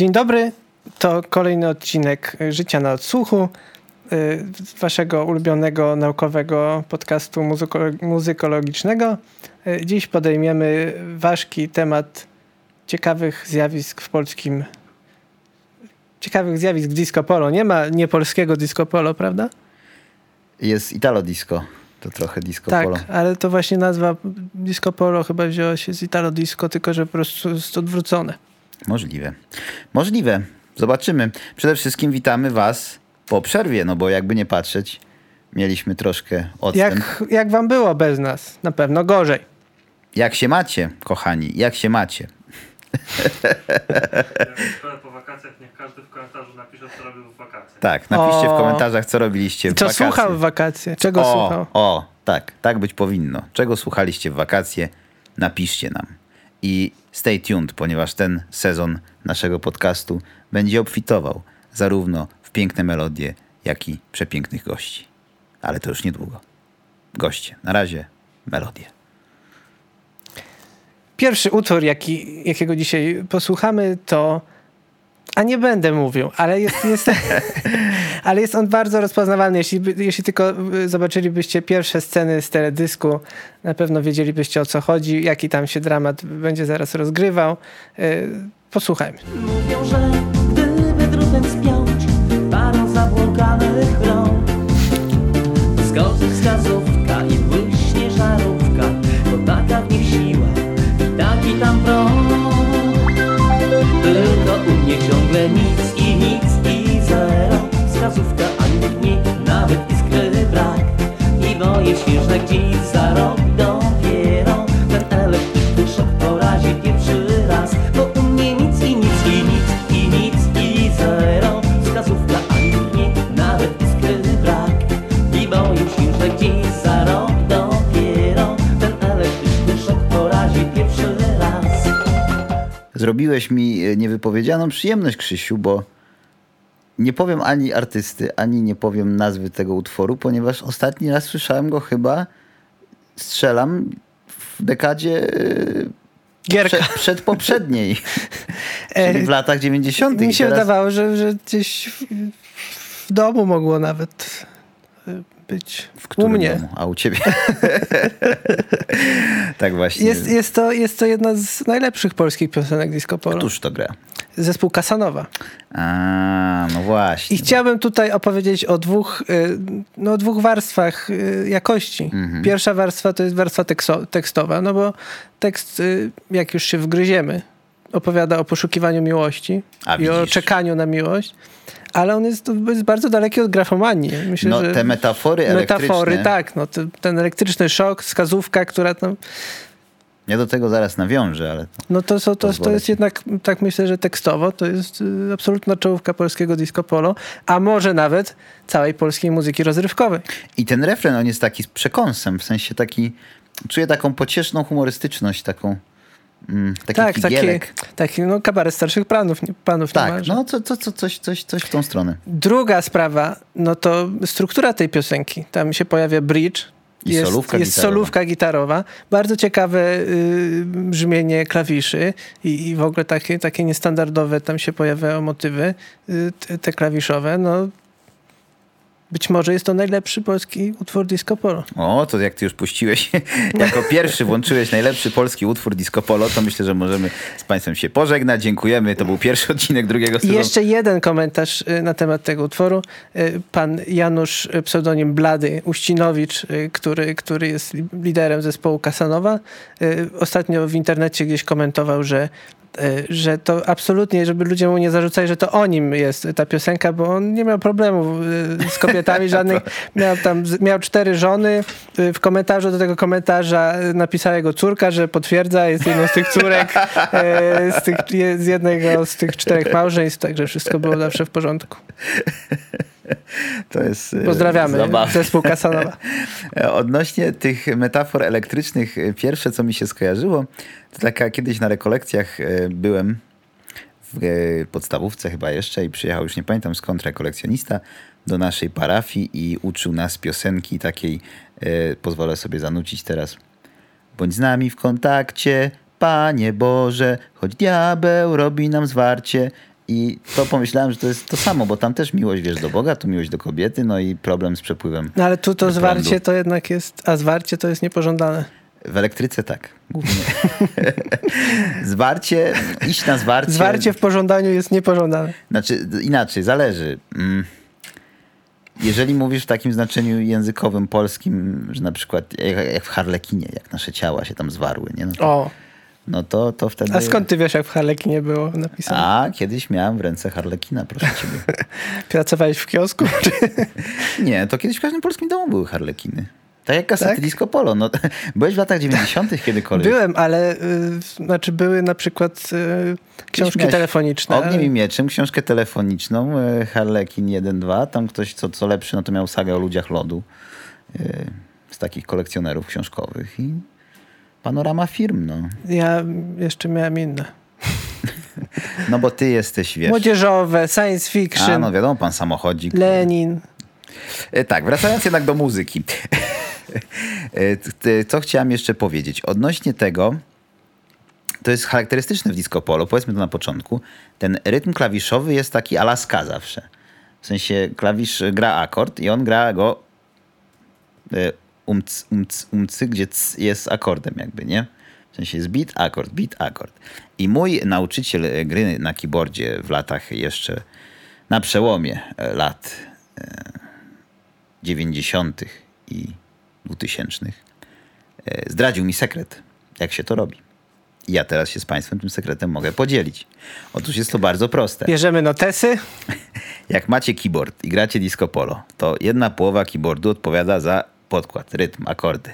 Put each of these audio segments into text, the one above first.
Dzień dobry, to kolejny odcinek Życia na odsłuchu, y, waszego ulubionego naukowego podcastu muzyko- muzykologicznego. Y, Dziś podejmiemy ważki temat ciekawych zjawisk w polskim ciekawych zjawisk w disco polo. Nie ma niepolskiego disco polo, prawda? Jest Italo Disco. To trochę disco tak, polo. ale to właśnie nazwa disco polo chyba wzięła się z Italo Disco, tylko że po prostu jest odwrócone. Możliwe. Możliwe. Zobaczymy. Przede wszystkim witamy was po przerwie, no bo jakby nie patrzeć, mieliśmy troszkę odstęp. Jak, jak wam było bez nas? Na pewno gorzej. Jak się macie, kochani? Jak się macie? Szkołę po wakacjach, niech każdy w komentarzu napisze, co robił w wakacjach. Tak, napiszcie w O. komentarzach, co robiliście w Co wakacje. słuchał w wakacje? Czego o, słuchał? O, tak, tak być powinno. Czego słuchaliście w wakacje? Napiszcie nam. I stay tuned, ponieważ ten sezon naszego podcastu będzie obfitował zarówno w piękne melodie, jak i przepięknych gości. Ale to już niedługo. Goście. Na razie melodie. Pierwszy utwór, jaki, jakiego dzisiaj posłuchamy, to. A nie będę mówił, ale jest, jest, ale jest on bardzo rozpoznawalny. Jeśli, jeśli tylko y, zobaczylibyście pierwsze sceny z teledysku, na pewno wiedzielibyście o co chodzi, jaki tam się dramat będzie zaraz rozgrywał. Y, Posłuchajmy. Mówią, że gdyby drutem spiąć parą zabłąkanych rąk Skoczy wskazówka i błyśnie żarówka Bo taka w nich siła i taki tam prąd Wskazówka ani niej nawet iskry brak. I boję się, że gdzieś za rok dopiero Ten elektryczny szok porazi pierwszy raz. Bo u mnie nic i nic i nic i nic i zero. Wskazówka ani w niej nawet iskry brak. I boję się, że gdzieś za rok dopiero Ten elektryczny szok porazi pierwszy raz. Zrobiłeś mi e, niewypowiedzianą przyjemność, Krzysiu, bo nie powiem ani artysty, ani nie powiem nazwy tego utworu, ponieważ ostatni raz słyszałem go chyba, strzelam, w dekadzie e, Gierka. przed, przed poprzedniej, E, czyli w latach 90. Mi się Teraz- wydawało, że, że gdzieś w, w domu mogło nawet y, być. W u mnie. Domu? A u ciebie? tak właśnie. Jest, jest, to, jest to jedna z najlepszych polskich piosenek disco polo. Któż to gra? Zespół Kasanowa. A, no właśnie. I chciałbym tutaj opowiedzieć o dwóch, y, no, dwóch warstwach y, jakości. Mhm. Pierwsza warstwa to jest warstwa tekstowa, no bo tekst, y, jak już się wgryziemy, opowiada o poszukiwaniu miłości A, i o widzisz. czekaniu na miłość, ale on jest, jest bardzo daleki od grafomanii. Myślę, No te metafory elektryczne. metafory, tak. No, te, ten elektryczny szok, wskazówka, która tam Ja do tego zaraz nawiążę, ale No to, to, to Pozwolę jest jednak, tak myślę, że tekstowo to jest y, absolutna czołówka polskiego disco polo, a może nawet całej polskiej muzyki rozrywkowej. I ten refren, on jest taki z przekąsem, w sensie taki, czuję taką pocieszną humorystyczność, taką, mm, taki tak, taki, figielek. taki no, kabaret starszych panów, nie- panów Tak, niemalże. no co, co, co, coś, coś, coś w tą stronę. Druga sprawa, no to struktura tej piosenki. Tam się pojawia bridge. I jest, solówka jest gitarowa. solówka gitarowa. Bardzo ciekawe y, brzmienie klawiszy i, i w ogóle takie, takie niestandardowe tam się pojawiają motywy, y, te, te klawiszowe. No, być może jest to najlepszy polski utwór disco polo. O, to jak ty już puściłeś, jako pierwszy włączyłeś najlepszy polski utwór Disco Polo, to myślę, że możemy z państwem się pożegnać. Dziękujemy, to był pierwszy odcinek drugiego I sezonu. jeszcze jeden komentarz y, na temat tego utworu. Y, Pan Janusz, y, pseudonim Blady Uścinowicz, który, który jest li- liderem zespołu Kasanowa, ostatnio w internecie gdzieś komentował, że że to absolutnie, żeby ludzie mu nie zarzucali, że to o nim jest ta piosenka, bo on nie miał problemów y, z kobietami żadnych. Miał tam, miał cztery żony. Y, W komentarzu do tego komentarza y, napisała jego córka, że potwierdza, jest jedną z tych córek, y, z, tych, z jednego z tych czterech małżeństw, także wszystko było zawsze w porządku. To jest e, Pozdrawiamy zabawne. zespół Kasanowa. Odnośnie tych metafor elektrycznych, e, pierwsze co mi się skojarzyło, to taka kiedyś na rekolekcjach e, byłem w podstawówce chyba jeszcze i przyjechał już nie pamiętam skąd rekolekcjonista do naszej parafii i uczył nas piosenki takiej, pozwolę sobie zanucić teraz. Bądź z nami w kontakcie, Panie Boże, choć diabeł robi nam zwarcie I to pomyślałem, że to jest to samo, bo tam też miłość, wiesz, do Boga, tu miłość do kobiety, no i problem z przepływem. No ale tu to zwarcie prądu. to jednak jest, a zwarcie to jest niepożądane. W elektryce tak, głównie. zwarcie, iść na zwarcie. Zwarcie w pożądaniu jest niepożądane. Znaczy, inaczej, zależy. Mm. Jeżeli mówisz w takim znaczeniu językowym, polskim, że na przykład jak, jak w Harlekinie, jak nasze ciała się tam zwarły, nie? No, to, O, no to, to wtedy... a skąd ty wiesz, jak w Harlekinie było napisane? A, kiedyś miałem w ręce Harlekina, proszę ciebie. Pracowałeś w kiosku? Czy... Nie, to kiedyś w każdym polskim domu były Harlekiny. Tak jak kasety Tak? Disco Polo. No, byłeś w latach 90. kiedykolwiek. Byłem, ale y, znaczy były na przykład y, książki telefoniczne. Ogniem i mieczem, książkę telefoniczną, e, Harlekin 1-2. Tam ktoś, co, co lepszy, no to miał sagę o ludziach lodu. e, Z takich kolekcjonerów książkowych. I panorama firm, no. Ja jeszcze miałem inne. No bo ty jesteś, wiesz... Młodzieżowe, science fiction, A, no wiadomo, pan samochodzik. Lenin. E, Tak, wracając jednak do muzyki. E, Co chciałem jeszcze powiedzieć? Odnośnie tego, to jest charakterystyczne w disco polo, powiedzmy to na początku, ten rytm klawiszowy jest taki ala ska zawsze. W sensie klawisz gra akord i on gra go e, umc, umc, umcy, gdzie c jest akordem jakby, nie? W sensie jest beat, akord, beat, akord. I mój nauczyciel e, gry na keyboardzie w latach jeszcze, na przełomie e, lat 90. i 2000 e, zdradził mi sekret, jak się to robi. I ja teraz się z Państwem tym sekretem mogę podzielić. Otóż jest to bardzo proste. Bierzemy notesy. Jak macie keyboard i gracie disco polo, to jedna połowa keyboardu odpowiada za podkład, rytm, akordy.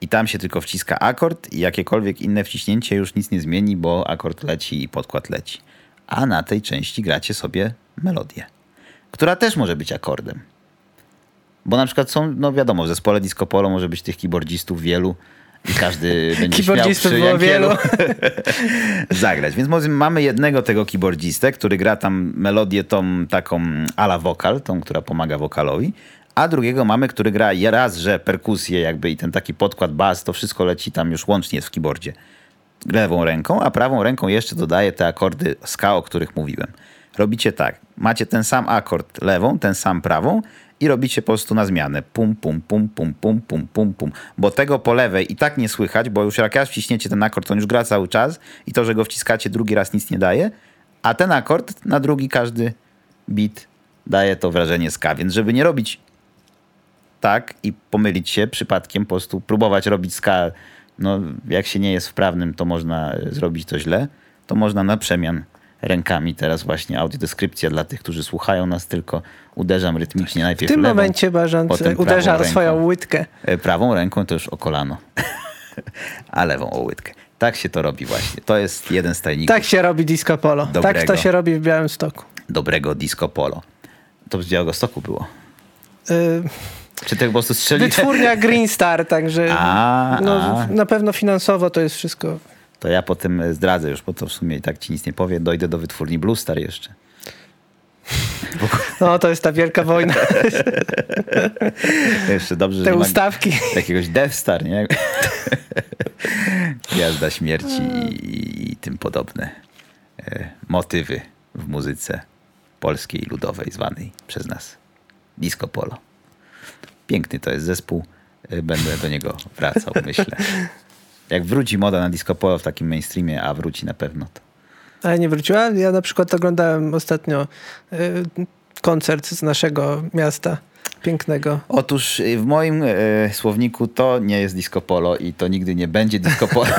I tam się tylko wciska akord i jakiekolwiek inne wciśnięcie już nic nie zmieni, bo akord leci i podkład leci. A na tej części gracie sobie melodię, która też może być akordem. Bo na przykład są, no wiadomo, w zespole disco polo może być tych keyboardzistów wielu i każdy będzie śmiał przy było wielu. zagrać. Więc mamy jednego tego keyboardzistę, który gra tam melodię tą taką ala wokal, tą, która pomaga wokalowi, a drugiego mamy, który gra raz, że perkusję jakby i ten taki podkład bas, to wszystko leci tam już łącznie jest w keyboardzie lewą ręką, a prawą ręką jeszcze dodaje te akordy ska, o których mówiłem. Robicie tak, macie ten sam akord lewą, ten sam prawą i robicie po prostu na zmianę. Pum, pum, pum, pum, pum, pum, pum, pum. Bo tego po lewej i tak nie słychać, bo już jak raz wciśniecie ten akord, on już gra cały czas i to, że go wciskacie drugi raz nic nie daje, a ten akord na drugi każdy beat daje to wrażenie ska. Więc żeby nie robić tak i pomylić się przypadkiem, po prostu próbować robić ska, no jak się nie jest wprawnym, to można e, zrobić to źle, to można na przemian rękami teraz właśnie audiodeskrypcja dla tych, którzy słuchają nas tylko uderzam rytmicznie W najpierw tym lewą, momencie prawą uderza ręką. swoją łydkę. E, Prawą ręką to już o kolano, a lewą o łydkę. Tak się to robi właśnie. To jest jeden z tajników Tak się robi disco polo. Tak Dobrego. to się robi w Białymstoku. dobrego disco polo. To z Białegostoku było. Y, Czy to po prostu strzeliłem? Wytwórnia Green Star, także A, no, a. na pewno finansowo to jest wszystko. To ja potem e, zdradzę już, bo to w sumie i tak ci nic nie powie. Dojdę do wytwórni Blue Star jeszcze. No to jest ta wielka wojna. Jeszcze dobrze, Te ustawki. jakiegoś Death Star, nie? Gwiazda śmierci i, i tym podobne e, motywy w muzyce polskiej, ludowej, zwanej przez nas disco polo. Piękny to jest zespół. E, Będę do niego wracał, myślę. Jak wróci moda na disco polo w takim mainstreamie, a wróci na pewno, to Ale nie wróciła. Ja na przykład oglądałem ostatnio y, koncert z naszego miasta pięknego. Otóż y, w moim e, słowniku to nie jest disco polo i to nigdy nie będzie disco polo.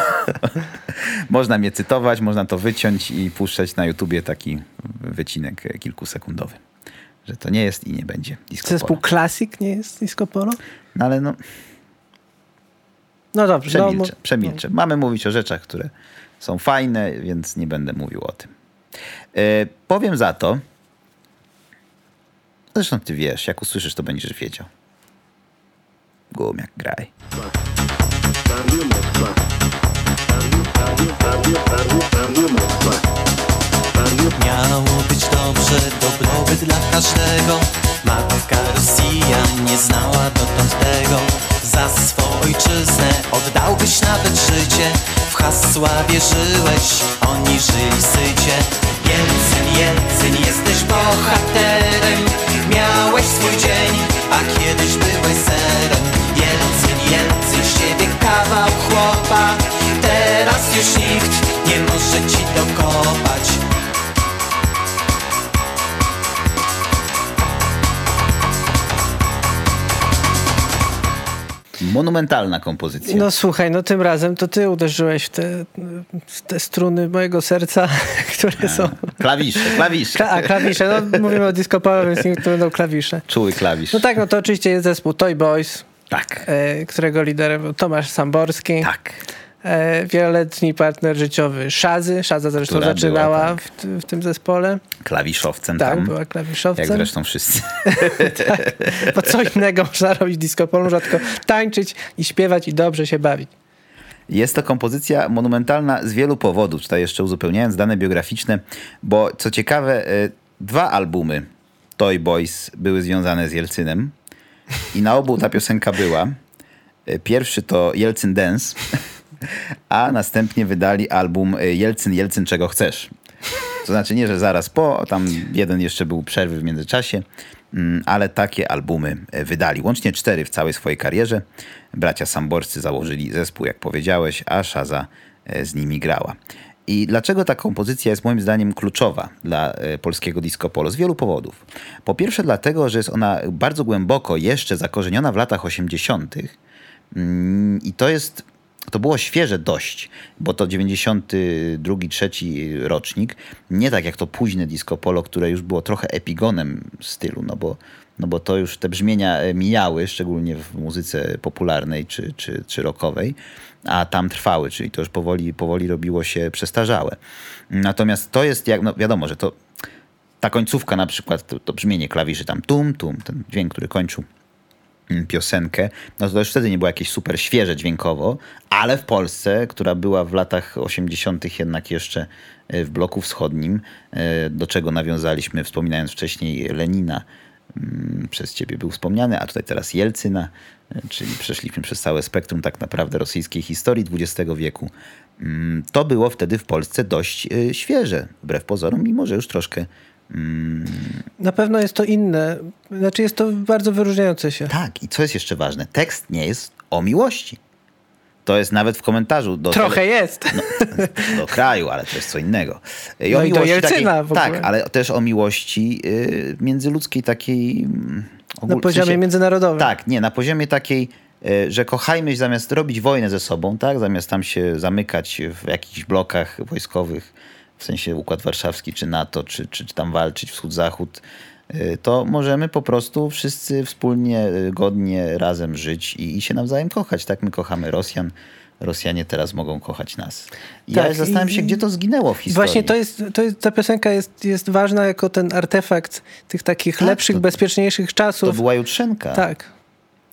można mnie cytować, można to wyciąć i puszczać na YouTubie taki wycinek kilkusekundowy. Że to nie jest i nie będzie disco Zespół polo. Classic nie jest disco polo? No ale no, No dobrze. No, przemilczę, mo- przemilczę. Mamy mówić o rzeczach, które są fajne, więc nie będę mówił o tym. E, powiem za to, zresztą ty wiesz, jak usłyszysz, to będziesz wiedział. Gumiak, graj. Miało być dobrze, dobrobyt dla każdego. Matka Rosja nie znała dotąd tego. Za swą ojczyznę oddałbyś nawet życie. W hasła wierzyłeś, oni żyli sycie. Jelcyn, Jelcyn, jesteś bohaterem. Miałeś swój dzień, a kiedyś byłeś serem. Jelcyn, Jelcyn, z ciebie kawał chłopa. Teraz już nikt Monumentalna kompozycja. No słuchaj, no tym razem to ty uderzyłeś w te, w te struny mojego serca, które są... Klawisze, klawisze. Kla- a klawisze, no mówimy o disco polo, więc niech to będą klawisze. Czuły klawisz. No tak, no to oczywiście jest zespół Toy Boys, tak. e, którego liderem był Tomasz Samborski. Tak. E, wieloletni partner życiowy Szazy. Szaza zresztą Która zaczynała była, tak. w, w tym zespole. Klawiszowcem Tak, tam. była klawiszowcem. Jak zresztą wszyscy. Bo co innego można robić disco polo, rzadko tańczyć i śpiewać i dobrze się bawić. Jest to kompozycja monumentalna z wielu powodów. Tutaj jeszcze uzupełniając dane biograficzne, bo co ciekawe, e, dwa albumy Toy Boys były związane z Jelcynem i na obu ta piosenka była. E, Pierwszy to Jelcyn Dance, a następnie wydali album e, Jelcyn, Jelcyn, czego chcesz. To znaczy nie, że zaraz po, tam jeden jeszcze był przerwy w międzyczasie, mm, ale takie albumy e, wydali. Łącznie cztery w całej swojej karierze. Bracia Samborscy założyli zespół, jak powiedziałeś, a Szaza e, z nimi grała. I dlaczego ta kompozycja jest moim zdaniem kluczowa dla polskiego disco polo? Z wielu powodów. Po pierwsze dlatego, że jest ona bardzo głęboko jeszcze zakorzeniona w latach 80. Mm, i to jest to było świeże dość, bo to 92, trzeci rocznik. Nie tak jak to późne disco polo, które już było trochę epigonem stylu, no bo, no bo to już te brzmienia e, mijały, szczególnie w muzyce popularnej czy, czy, czy rockowej, a tam trwały, czyli to już powoli, powoli robiło się przestarzałe. Natomiast to jest, jak, no wiadomo, że to ta końcówka na przykład, to, to brzmienie klawiszy tam tum, tum, ten dźwięk, który kończył piosenkę, no to już wtedy nie było jakieś super świeże dźwiękowo, ale w Polsce, która była w latach 80. jednak jeszcze e, w bloku wschodnim, e, do czego nawiązaliśmy, wspominając wcześniej Lenina, mm, przez ciebie był wspomniany, a tutaj teraz Jelcyna, e, czyli przeszliśmy przez całe spektrum tak naprawdę rosyjskiej historii XX wieku. Mm, To było wtedy w Polsce dość świeże, wbrew pozorom, mimo że już troszkę Na pewno jest to inne, znaczy jest to bardzo wyróżniające się. Tak, i co jest jeszcze ważne, tekst nie jest o miłości. To jest nawet w komentarzu do, Trochę jest. do kraju, ale to jest co innego. I No i do Jelcyna w ogóle. Tak, ale też o miłości y, międzyludzkiej takiej... mm, Na ogól- w poziomie sensie- międzynarodowym. Tak, nie, na poziomie takiej, y, że kochajmy się zamiast robić wojnę ze sobą, tak, zamiast tam się zamykać w jakichś blokach wojskowych, w sensie Układ Warszawski, czy NATO, czy, czy, czy tam walczyć wschód-zachód, y, to możemy po prostu wszyscy wspólnie, y, godnie, razem żyć i, i się nawzajem kochać. Tak, my kochamy Rosjan, Rosjanie teraz mogą kochać nas. I Tak, ja zastanawiam się, gdzie to zginęło w historii. Właśnie to jest, to jest, ta piosenka jest, jest ważna jako ten artefakt tych takich Tak, lepszych, to- bezpieczniejszych To czasów. była jutrzenka, Tak.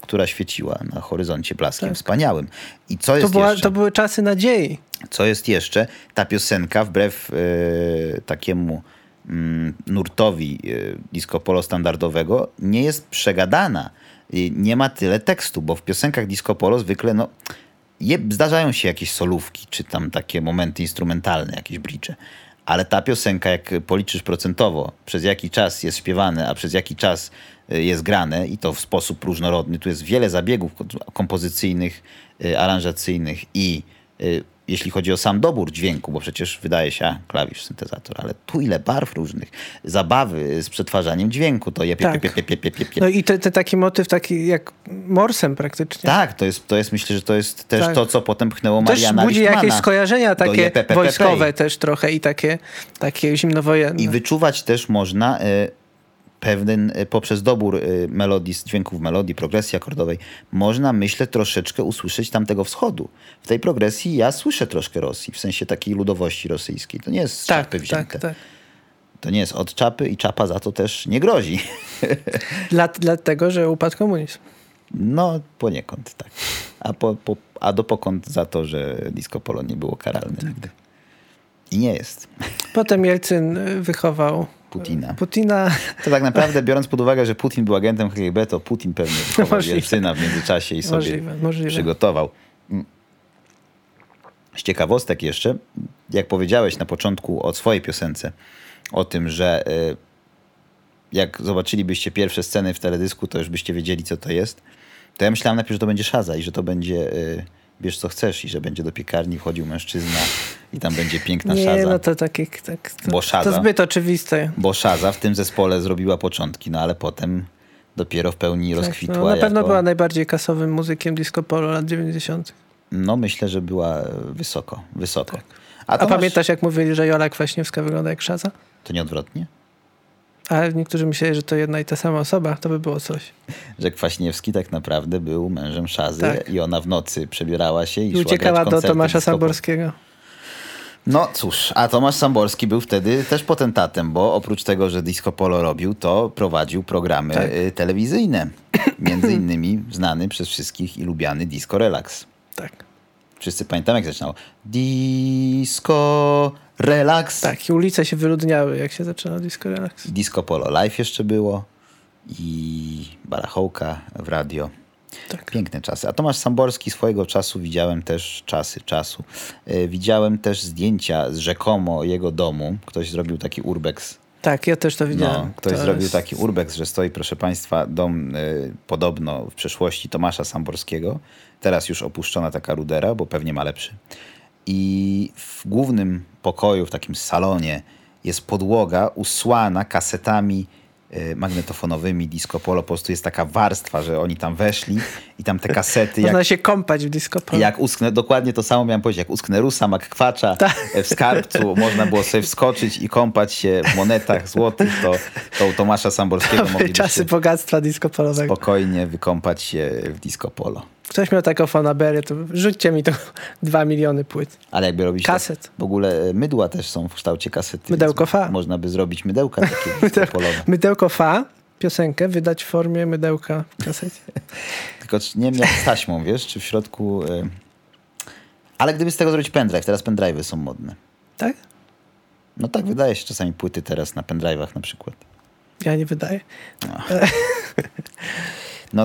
Która świeciła na horyzoncie blaskiem wspaniałym. I co To, jest była, jeszcze? to były czasy nadziei. Co jest jeszcze? Ta piosenka, wbrew e, takiemu mm, nurtowi e, disco polo standardowego, nie jest przegadana. I nie ma tyle tekstu, bo w piosenkach disco polo zwykle no, je, zdarzają się jakieś solówki, czy tam takie momenty instrumentalne, jakieś blicze. Ale ta piosenka, jak policzysz procentowo, przez jaki czas jest śpiewane, a przez jaki czas y, jest grane i to w sposób różnorodny. Tu jest wiele zabiegów ko- kompozycyjnych, y, aranżacyjnych i y, jeśli chodzi o sam dobór dźwięku, bo przecież wydaje się, klawisz, syntezator, ale tu ile barw różnych, zabawy z przetwarzaniem dźwięku, to je pie, Tak. pie, pie, pie, pie, pie, pie. No i te, te taki motyw, taki jak morsem praktycznie. Tak, to jest, to jest myślę, że to jest też Tak. to, co potem pchnęło Też Mariana budzi Lichtmana jakieś skojarzenia takie JPPP. wojskowe też trochę i takie, takie zimnowojenne. I wyczuwać też można e, pewien, e, poprzez dobór e, melodii, dźwięków melodii, progresji akordowej, można, myślę, troszeczkę usłyszeć tamtego wschodu. W tej progresji ja słyszę troszkę Rosji, w sensie takiej ludowości rosyjskiej. To nie jest z tak, czapy wzięte. tak, tak. To nie jest od czapy i czapa za to też nie grozi. Dla, dlatego, że upadł komunizm. No, poniekąd, tak. A, po, po, a dopokąd za to, że disco polo nie było karalne nigdy. I nie jest. Potem Jelcyn y, wychował Putina. Putina. To tak naprawdę, biorąc pod uwagę, że Putin był agentem KGB, to Putin pewnie wychował. Jelcyna w międzyczasie i sobie Możliwe, możliwe. przygotował. Mm. Z ciekawostek jeszcze, jak powiedziałeś na początku o swojej piosence, o tym, że y, jak zobaczylibyście pierwsze sceny w teledysku, to już byście wiedzieli, co to jest. To ja myślałem najpierw, że to będzie szaza i że to będzie y, bierz co chcesz i że będzie do piekarni wchodził mężczyzna i tam będzie piękna Nie, szaza. no to takie... Tak, to, Bo szaza. to zbyt oczywiste. Bo szaza w tym zespole zrobiła początki, no ale potem dopiero w pełni Tak, rozkwitła. no, na pewno jako... była najbardziej kasowym muzykiem disco polo lat 90. No myślę, że była e, wysoko, wysoko. A, to masz- pamiętasz, jak mówili, że Jola Kwaśniewska wygląda jak Szaza? To nie odwrotnie? A niektórzy myśleli, że to jedna i ta sama osoba. To by było coś. Że Kwaśniewski tak naprawdę był mężem Szazy Tak. i ona w nocy przebierała się i, I uciekała do Tomasza. Samborskiego. No cóż, a Tomasz Samborski był wtedy też potentatem, bo oprócz tego, że disco polo robił, to prowadził programy Tak. y, telewizyjne. Między innymi znany przez wszystkich i lubiany Disco Relax. Tak. Wszyscy pamiętamy, jak zaczynało. Disco Relax. Tak, i ulice się wyludniały, jak się zaczęło disco relax. Disco Polo Live jeszcze było i barachołka w radio. Tak. Piękne czasy. A Tomasz Samborski swojego czasu widziałem też czasy czasu. E, widziałem też zdjęcia z rzekomo jego domu. Ktoś zrobił taki urbex. Tak, ja też to widziałem. No, ktoś to zrobił jest- taki urbex, że stoi, proszę państwa, dom e, podobno w przeszłości Tomasza Samborskiego. Teraz już opuszczona taka rudera, bo pewnie ma lepszy. I w głównym pokoju, w takim salonie, jest podłoga usłana kasetami magnetofonowymi disco polo. Po prostu jest taka warstwa, że oni tam weszli i tam te kasety, jak Można się kąpać w disco polo. jak usknę, dokładnie to samo miałem powiedzieć, jak usknę Rusa, Makkwacza Tak. w skarbcu można było sobie wskoczyć i kąpać się w monetach złotych, to, to u Tomasza Samborskiego moglibyście czasy bogactwa disco polowego. spokojnie wykąpać się w disco polo. Ktoś miał taką fanaberię, to rzućcie mi to dwa miliony płyt. Ale jakby robić Kaset. Tak, w ogóle e, mydła też są w kształcie kasety. Mydełko fa. Można by zrobić mydełka takie polowe. Mydełko fa, piosenkę, wydać w formie mydełka w kasecie. Tylko nie wiem jak z taśmą, wiesz, czy w środku... e, Ale gdyby z tego zrobić pendrive, teraz pendrive'y są modne. Tak? No tak wydaje się czasami płyty teraz na pendrive'ach na przykład. Ja nie wydaję. No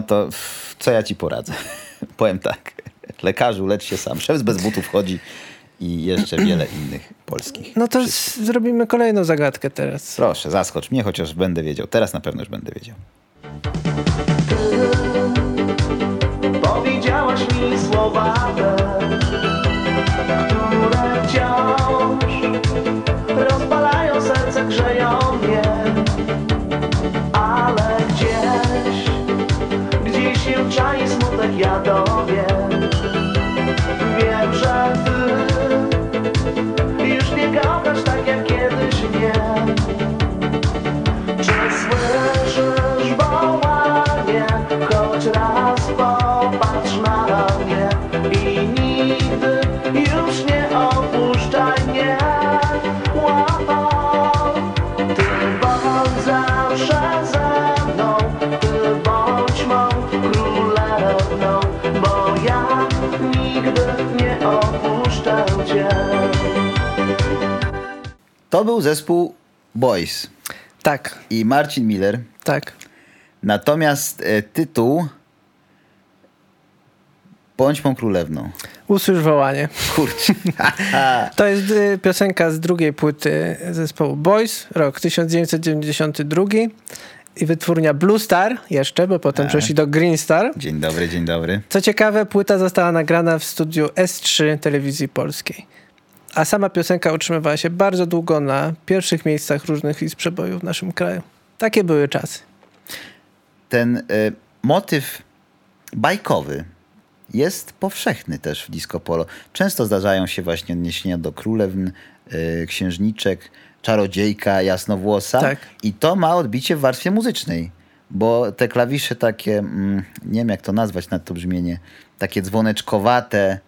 to f- co ja ci poradzę? Powiem tak. Lekarzu, lecz się sam. Szef bez butów chodzi i jeszcze wiele innych polskich. No to s- zrobimy kolejną zagadkę teraz. Proszę, zaskocz mnie, chociaż będę wiedział. Teraz na pewno już będę wiedział. Powiedziałaś mi słowa te, To był zespół Boys Tak, i Marcin Miller. tak. Natomiast e, tytuł Bądź mą królewną. Usłysz wołanie. Kurczę. To jest y, piosenka z drugiej płyty zespołu Boys, rok 1992 i wytwórnia Blue Star jeszcze, bo potem przeszli do Green Star. dzień dobry, dzień dobry. Co ciekawe, płyta została nagrana w studiu S3 telewizji polskiej. A sama piosenka utrzymywała się bardzo długo na pierwszych miejscach różnych list przebojów w naszym kraju. Takie były czasy. Ten e, motyw bajkowy jest powszechny też w disco polo. Często zdarzają się właśnie odniesienia do królewń, e, księżniczek, czarodziejka, jasnowłosa. Tak. I to ma odbicie w warstwie muzycznej. Bo te klawisze takie, mm, nie wiem jak to nazwać na to brzmienie, takie dzwoneczkowate,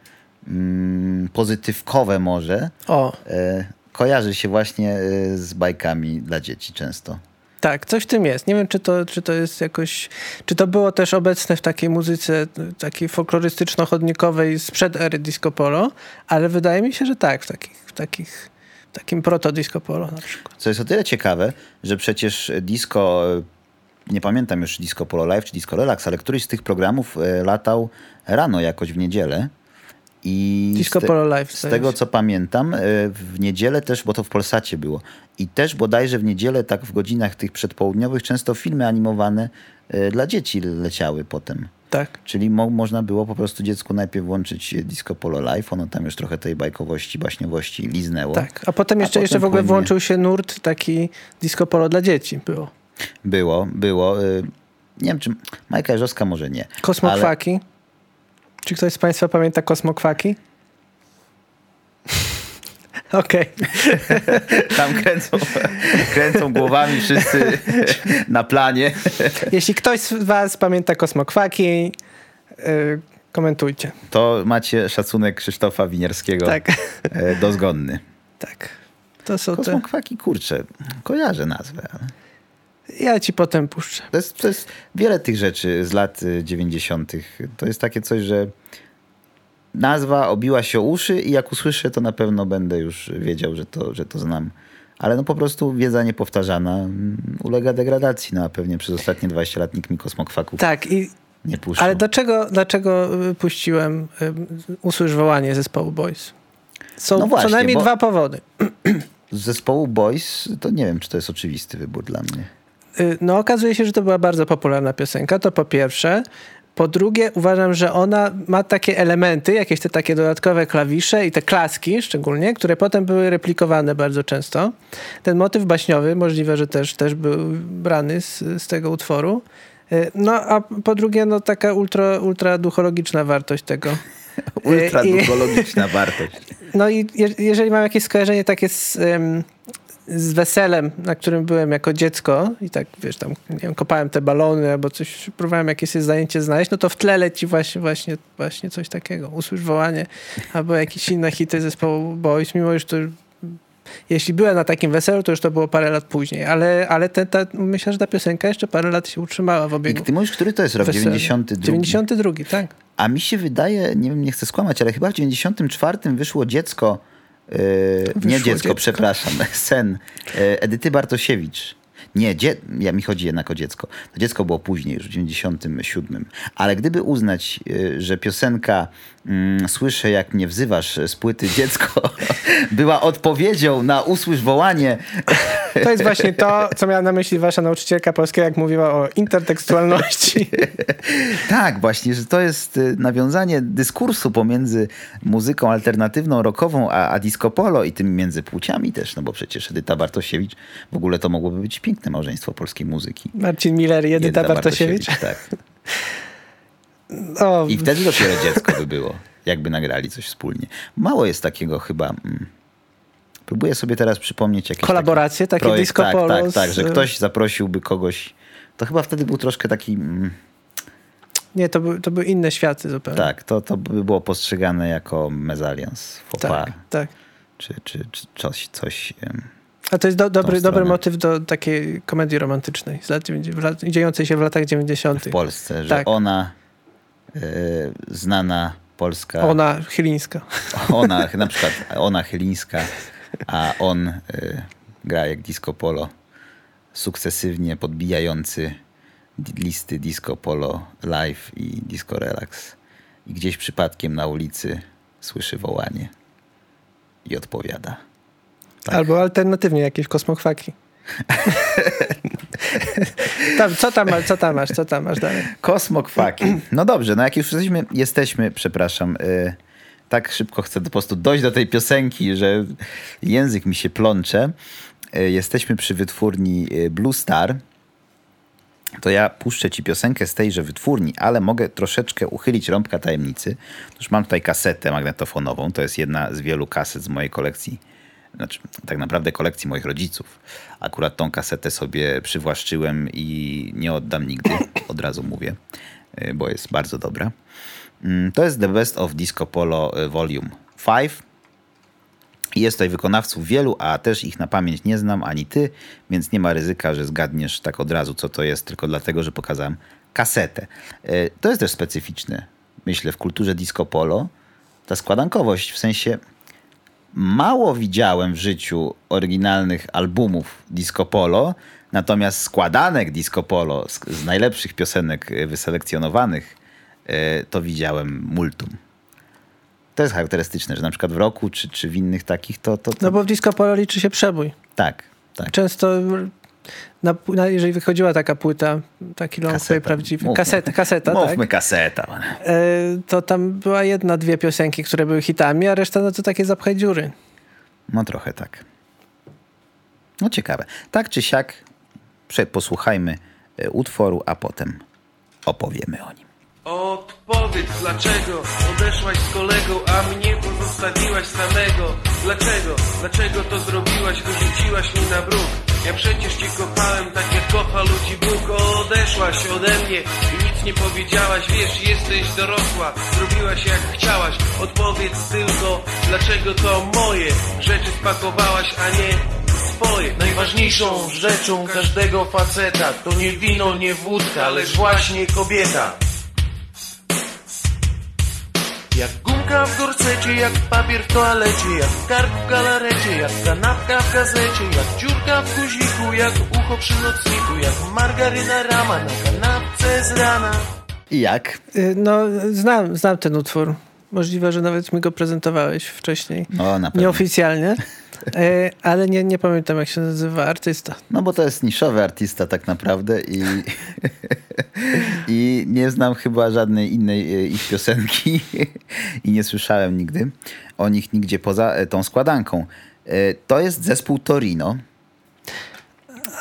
mm, pozytywkowe może, O, e, kojarzy się właśnie e, z bajkami dla dzieci często. tak, coś w tym jest. Nie wiem, czy to, czy to jest jakoś... Czy to było też obecne w takiej muzyce takiej folklorystyczno-chodnikowej sprzed ery disco polo, ale wydaje mi się, że tak, w takich, w takich w takim proto disco polo na przykład. Co jest o tyle ciekawe, że przecież disco, e, nie pamiętam już disco Polo Live czy disco Relax, ale któryś z tych programów latał rano jakoś w niedzielę I Disco z Polo Live, Z tego co pamiętam, e, w niedzielę też, bo to w Polsacie było. I też bodajże w niedzielę, tak w godzinach tych przedpołudniowych, często filmy animowane e, dla dzieci leciały potem. Tak. Czyli mo można było po prostu dziecku najpierw włączyć Disco Polo Live, ono tam już trochę tej bajkowości, baśniowości liznęło. Tak. A potem jeszcze, jeszcze w potem ogóle płynnie. włączył się nurt taki disco polo dla dzieci było. Było, było. Nie wiem, czy Majka Jerzowska może nie. Ale Kosmokwaki. Czy ktoś z Państwa pamięta kosmokwaki? Okej. tam kręcą, kręcą głowami wszyscy na planie. Jeśli ktoś z Was pamięta kosmokwaki, yy, komentujcie. To macie szacunek Krzysztofa Winiarskiego Tak. e, dozgonny. Tak. To są te. Kosmokwaki, kurczę, kojarzę nazwę. Ale Ja ci potem puszczę. to, jest, to jest wiele tych rzeczy z lat y, 90. To jest takie coś, że nazwa obiła się o uszy i jak usłyszę, to na pewno będę już wiedział, że to, że to znam. Ale no po prostu wiedza niepowtarzana mm, ulega degradacji. No a pewnie przez ostatnie 20 lat nikt mi kosmokwaków Tak, i, nie puszczał. ale dlaczego, dlaczego y, puściłem y, Usłysz wołanie zespołu Boys? Są No właśnie, co najmniej dwa powody. Z zespołu Boys to nie wiem, czy to jest oczywisty wybór dla mnie. Y, No okazuje się, że to była bardzo popularna piosenka, to po pierwsze. Po drugie, uważam, że ona ma takie elementy, jakieś te takie dodatkowe klawisze i te klaski szczególnie, które potem były replikowane bardzo często. Ten motyw baśniowy możliwe, że też, też był brany z, z tego utworu. Y, No a po drugie, no taka ultra, ultra duchologiczna wartość tego. Ultra I- duchologiczna wartość. No i je, jeżeli mam jakieś skojarzenie takie z, ym, z weselem, na którym byłem jako dziecko i tak, wiesz, tam, nie wiem, kopałem te balony albo coś, próbowałem jakieś zajęcie znaleźć, no to w tle leci właśnie, właśnie, właśnie coś takiego. Usłysz wołanie albo jakieś inne hity zespołu Boys, mimo już to jeśli byłem na takim weselu, to już to było parę lat później, ale, ale te, ta, myślę, że ta piosenka jeszcze parę lat się utrzymała w I obiegu. ty mówisz, który to jest rok? weselu. 92? 92, tak. A mi się wydaje, nie wiem, nie chcę skłamać, ale chyba w 94 wyszło dziecko, e, nie dziecko, dziecko. przepraszam, sen e, Edyty Bartosiewicz. Nie, dzie- ja mi chodzi jednak o dziecko. To dziecko było później, już w 97. Ale gdyby uznać, e, że piosenka mm, Słyszę jak mnie wzywasz z płyty Dziecko była odpowiedzią na usłysz wołanie To jest właśnie to, co miała na myśli wasza nauczycielka polskiego, jak mówiła o intertekstualności. Tak, właśnie, że to jest y, nawiązanie dyskursu pomiędzy muzyką alternatywną, rockową, a, a disco polo i tym między płciami też, no bo przecież Edyta Bartosiewicz, w ogóle to mogłoby być piękne małżeństwo polskiej muzyki. Marcin Miller i Edyta Bartosiewicz. Tak. O, I wtedy dopiero dziecko by było, jakby nagrali coś wspólnie. Mało jest takiego chyba... Mm, próbuję sobie teraz przypomnieć jakieś Kolaboracje, taki takie projekt, disco tak, polo Tak, z- tak, że ktoś zaprosiłby kogoś... To chyba wtedy był troszkę taki... Mm, Nie, to, był, to były inne światy zupełnie. Tak, to, to by było postrzegane jako mezalians, faux pas, tak, tak. czy, czy, czy coś, coś em, A to jest do, dobry, dobry motyw do takiej komedii romantycznej, z lat, 90 w lat, dziejącej się w latach 90. w Polsce, że Tak. ona, e, znana polska, Ona, chylińska. ona, na przykład ona chylińska, a on e, gra jak disco polo, sukcesywnie podbijający listy disco polo live i disco relax. I gdzieś przypadkiem na ulicy słyszy wołanie i odpowiada. Tak. Albo alternatywnie jakieś kosmochwaki. tam, co, tam, co tam masz, co tam masz dalej? Kosmokwaki. No dobrze, no jak już jesteśmy, jesteśmy przepraszam, y, tak szybko chcę po prostu dojść do tej piosenki, że język mi się plącze. Y, jesteśmy przy wytwórni y, Blue Star. To ja puszczę ci piosenkę z tejże wytwórni, ale mogę troszeczkę uchylić rąbka tajemnicy. Otóż mam tutaj kasetę magnetofonową. To jest jedna z wielu kaset z mojej kolekcji. Znaczy, tak naprawdę kolekcji moich rodziców. Akurat tą kasetę sobie przywłaszczyłem i nie oddam nigdy, od razu mówię, y, bo jest bardzo dobra. Mm, To jest The Best of Disco Polo y, Volume 5. I Jest tutaj wykonawców wielu, a też ich na pamięć nie znam ani ty, więc nie ma ryzyka, że zgadniesz tak od razu, co to jest, tylko dlatego, że pokazałem kasetę. E, To jest też specyficzne, myślę, w kulturze disco polo. Ta składankowość, w sensie mało widziałem w życiu oryginalnych albumów disco polo, natomiast składanek disco polo z, z najlepszych piosenek e, wyselekcjonowanych, e, to widziałem multum. To jest charakterystyczne, że na przykład w roku czy, czy w innych takich to, to, to No bo w disco polo liczy się przebój. tak, tak. Często, na, na, jeżeli wychodziła taka płyta, taki long play prawdziwy, Mówmy. kaseta, kaseta Mówmy tak, kaseta. e, to tam była jedna, dwie piosenki, które były hitami, a reszta no to takie zapchaj dziury. No trochę tak. No ciekawe. Tak czy siak, posłuchajmy e, utworu, a potem opowiemy o nim. Odpowiedz dlaczego odeszłaś z kolegą, a mnie pozostawiłaś samego Dlaczego, dlaczego to zrobiłaś, wyrzuciłaś mnie na bruk Ja przecież cię kochałem tak jak kocha ludzi Bóg Odeszłaś ode mnie i nic nie powiedziałaś. Wiesz, jesteś dorosła, zrobiłaś jak chciałaś. Odpowiedz tylko, dlaczego to moje rzeczy spakowałaś, a nie swoje. Najważniejszą rzeczą każdego faceta To nie wino, nie wódka, lecz właśnie kobieta jak gumka w gorsecie, jak papier w toalecie, jak skarb w galarecie, jak kanapka w gazecie, jak dziurka w guziku, jak ucho przy nocniku, jak margaryna rama na kanapce z rana. I jak? Y, No, znam, znam ten utwór. Możliwe, że nawet mi go prezentowałeś wcześniej. No na pewno. Nieoficjalnie. E, ale nie, nie pamiętam, jak się nazywa artysta. No bo to jest niszowy artysta tak naprawdę i, i nie znam chyba żadnej innej e, ich piosenki i nie słyszałem nigdy o nich nigdzie poza e, tą składanką. To jest zespół Torino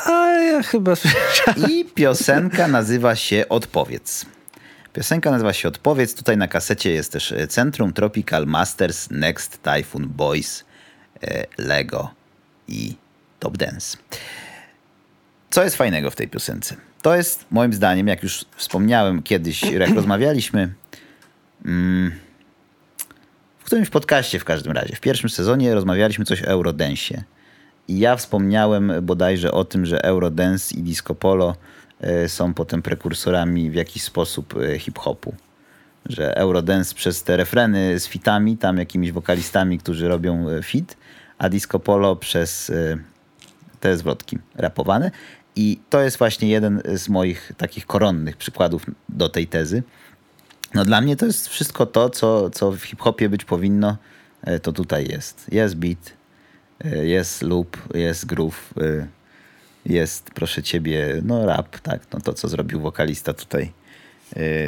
A ja chyba słyszałem. i piosenka nazywa się Odpowiedz. Piosenka nazywa się Odpowiedz. Tutaj na kasecie jest też Centrum Tropical Masters, Next Typhoon Boys, Lego i Top Dance. Co jest fajnego w tej piosence? To jest moim zdaniem, jak już wspomniałem kiedyś, jak rozmawialiśmy, mm, w którymś podcaście w każdym razie, w pierwszym sezonie rozmawialiśmy coś o Eurodensie. I ja wspomniałem bodajże o tym, że Eurodance i disco polo e, są potem prekursorami w jakiś sposób e, hip-hopu. Że Eurodance przez te refreny z fitami, tam jakimiś wokalistami, którzy robią e, fit, a disco polo przez e, te zwrotki rapowane. I to jest właśnie jeden z moich takich koronnych przykładów do tej tezy. No dla mnie to jest wszystko to, co, co w hip-hopie być powinno, e, to tutaj jest. Jest beat, jest loop, jest groove, jest, proszę ciebie, no rap, tak, no to co zrobił wokalista tutaj,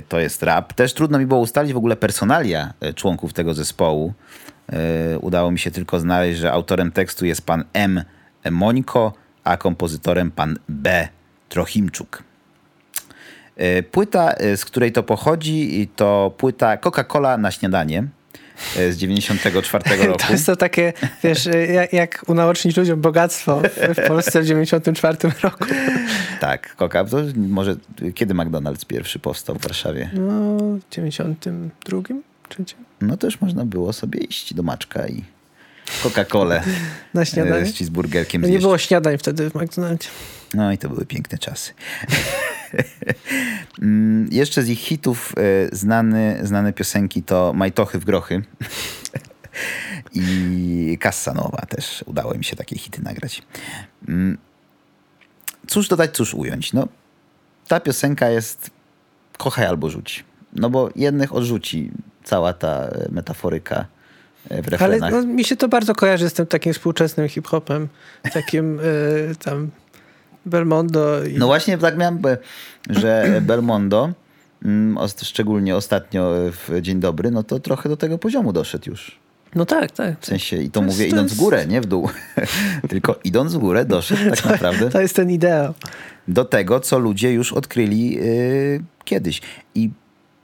to jest rap. Też trudno mi było ustalić w ogóle personalia e, członków tego zespołu. E, Udało mi się tylko znaleźć, że autorem tekstu jest pan M. Mońko, a kompozytorem pan B. Trochimczuk. Płyta, z której to pochodzi, to płyta Coca-Cola na śniadanie z 94 roku. To jest to takie, wiesz, y, jak, jak unaocznić ludziom bogactwo w, Polsce w 94 roku. Tak, Coca. To może kiedy McDonald's pierwszy powstał w Warszawie? No, w 92, trzecim? No to już można było sobie iść do Maczka i Coca-Colę Na e, śniadanie. z cheeseburgerkiem No nie zjeść. było śniadań wtedy w McDonaldzie. No i to były piękne czasy. Mm, Jeszcze z ich hitów e, znany, znane piosenki to Majtochy w grochy i Cassanowa też. Udało mi się takie hity nagrać. Mm, Cóż dodać, cóż ująć? No, ta piosenka jest kochaj albo rzuć. No bo jednych odrzuci cała ta e, metaforyka e, w Ale no, mi się to bardzo kojarzy z tym takim współczesnym hip-hopem. Takim y, tam Belmondo i... No właśnie tak miałem, że Belmondo, mm, szczególnie ostatnio w Dzień Dobry, no to trochę do tego poziomu doszedł już. No tak, tak. W sensie, i to, To jest- mówię to idąc w jest- górę, nie w dół. Tylko idąc w górę doszedł tak naprawdę To jest ten ideał. do tego, co ludzie już odkryli y, kiedyś. I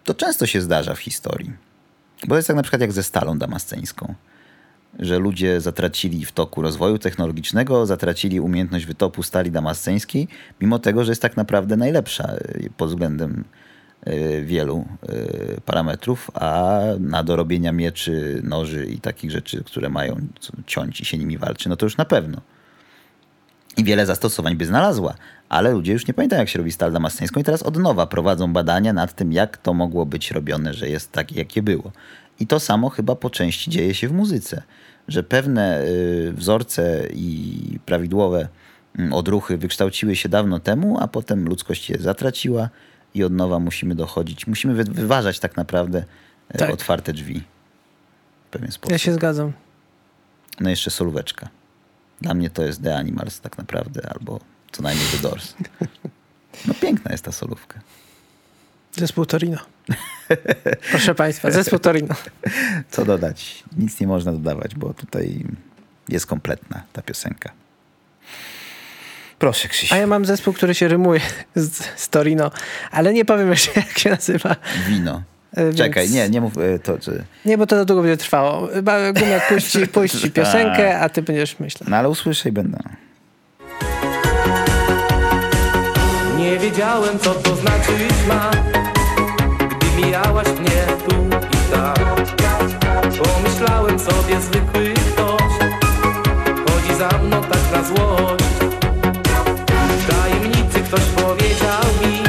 to często się zdarza w historii. Bo jest tak na przykład jak ze stalą damasceńską. Że ludzie zatracili w toku rozwoju technologicznego, zatracili umiejętność wytopu stali damasceńskiej, mimo tego, że jest tak naprawdę najlepsza y, pod względem y, wielu y, parametrów, a na do robienia mieczy, noży i takich rzeczy, które mają ciąć i się nimi walczy, no to już na pewno i wiele zastosowań by znalazła, ale ludzie już nie pamiętają, jak się robi stal damasceńską i teraz od nowa prowadzą badania nad tym, jak to mogło być robione, że jest takie, jakie było. I to samo chyba po części dzieje się w muzyce, że pewne y, wzorce i prawidłowe mm, odruchy wykształciły się dawno temu, a potem ludzkość je zatraciła i od nowa musimy dochodzić. Musimy wy- wyważać tak naprawdę y, Tak. otwarte drzwi. pewien sposób. Ja się zgadzam. No jeszcze solóweczka. Dla mnie to jest The Animals tak naprawdę, albo co najmniej The Doors. No piękna jest ta solówka. Zespół Torino. Proszę Państwa, zespół Torino. Co dodać? Nic nie można dodawać, bo tutaj jest kompletna ta piosenka. Proszę Krzysiu. A ja mam zespół, który się rymuje z, z Torino, ale nie powiem jeszcze jak się nazywa. Wino. E, więc- Czekaj, nie, nie mów e, to, czy... Nie, bo to za długo będzie trwało. Chyba Gumiak puści, puści piosenkę, a ty będziesz myślał. No ale usłyszę i będę. Nie wiedziałem co to znaczyć ma Gdy mijałaś mnie tu i tam Pomyślałem sobie zwykły ktoś Chodzi za mną tak na złość W tajemnicy ktoś powiedział mi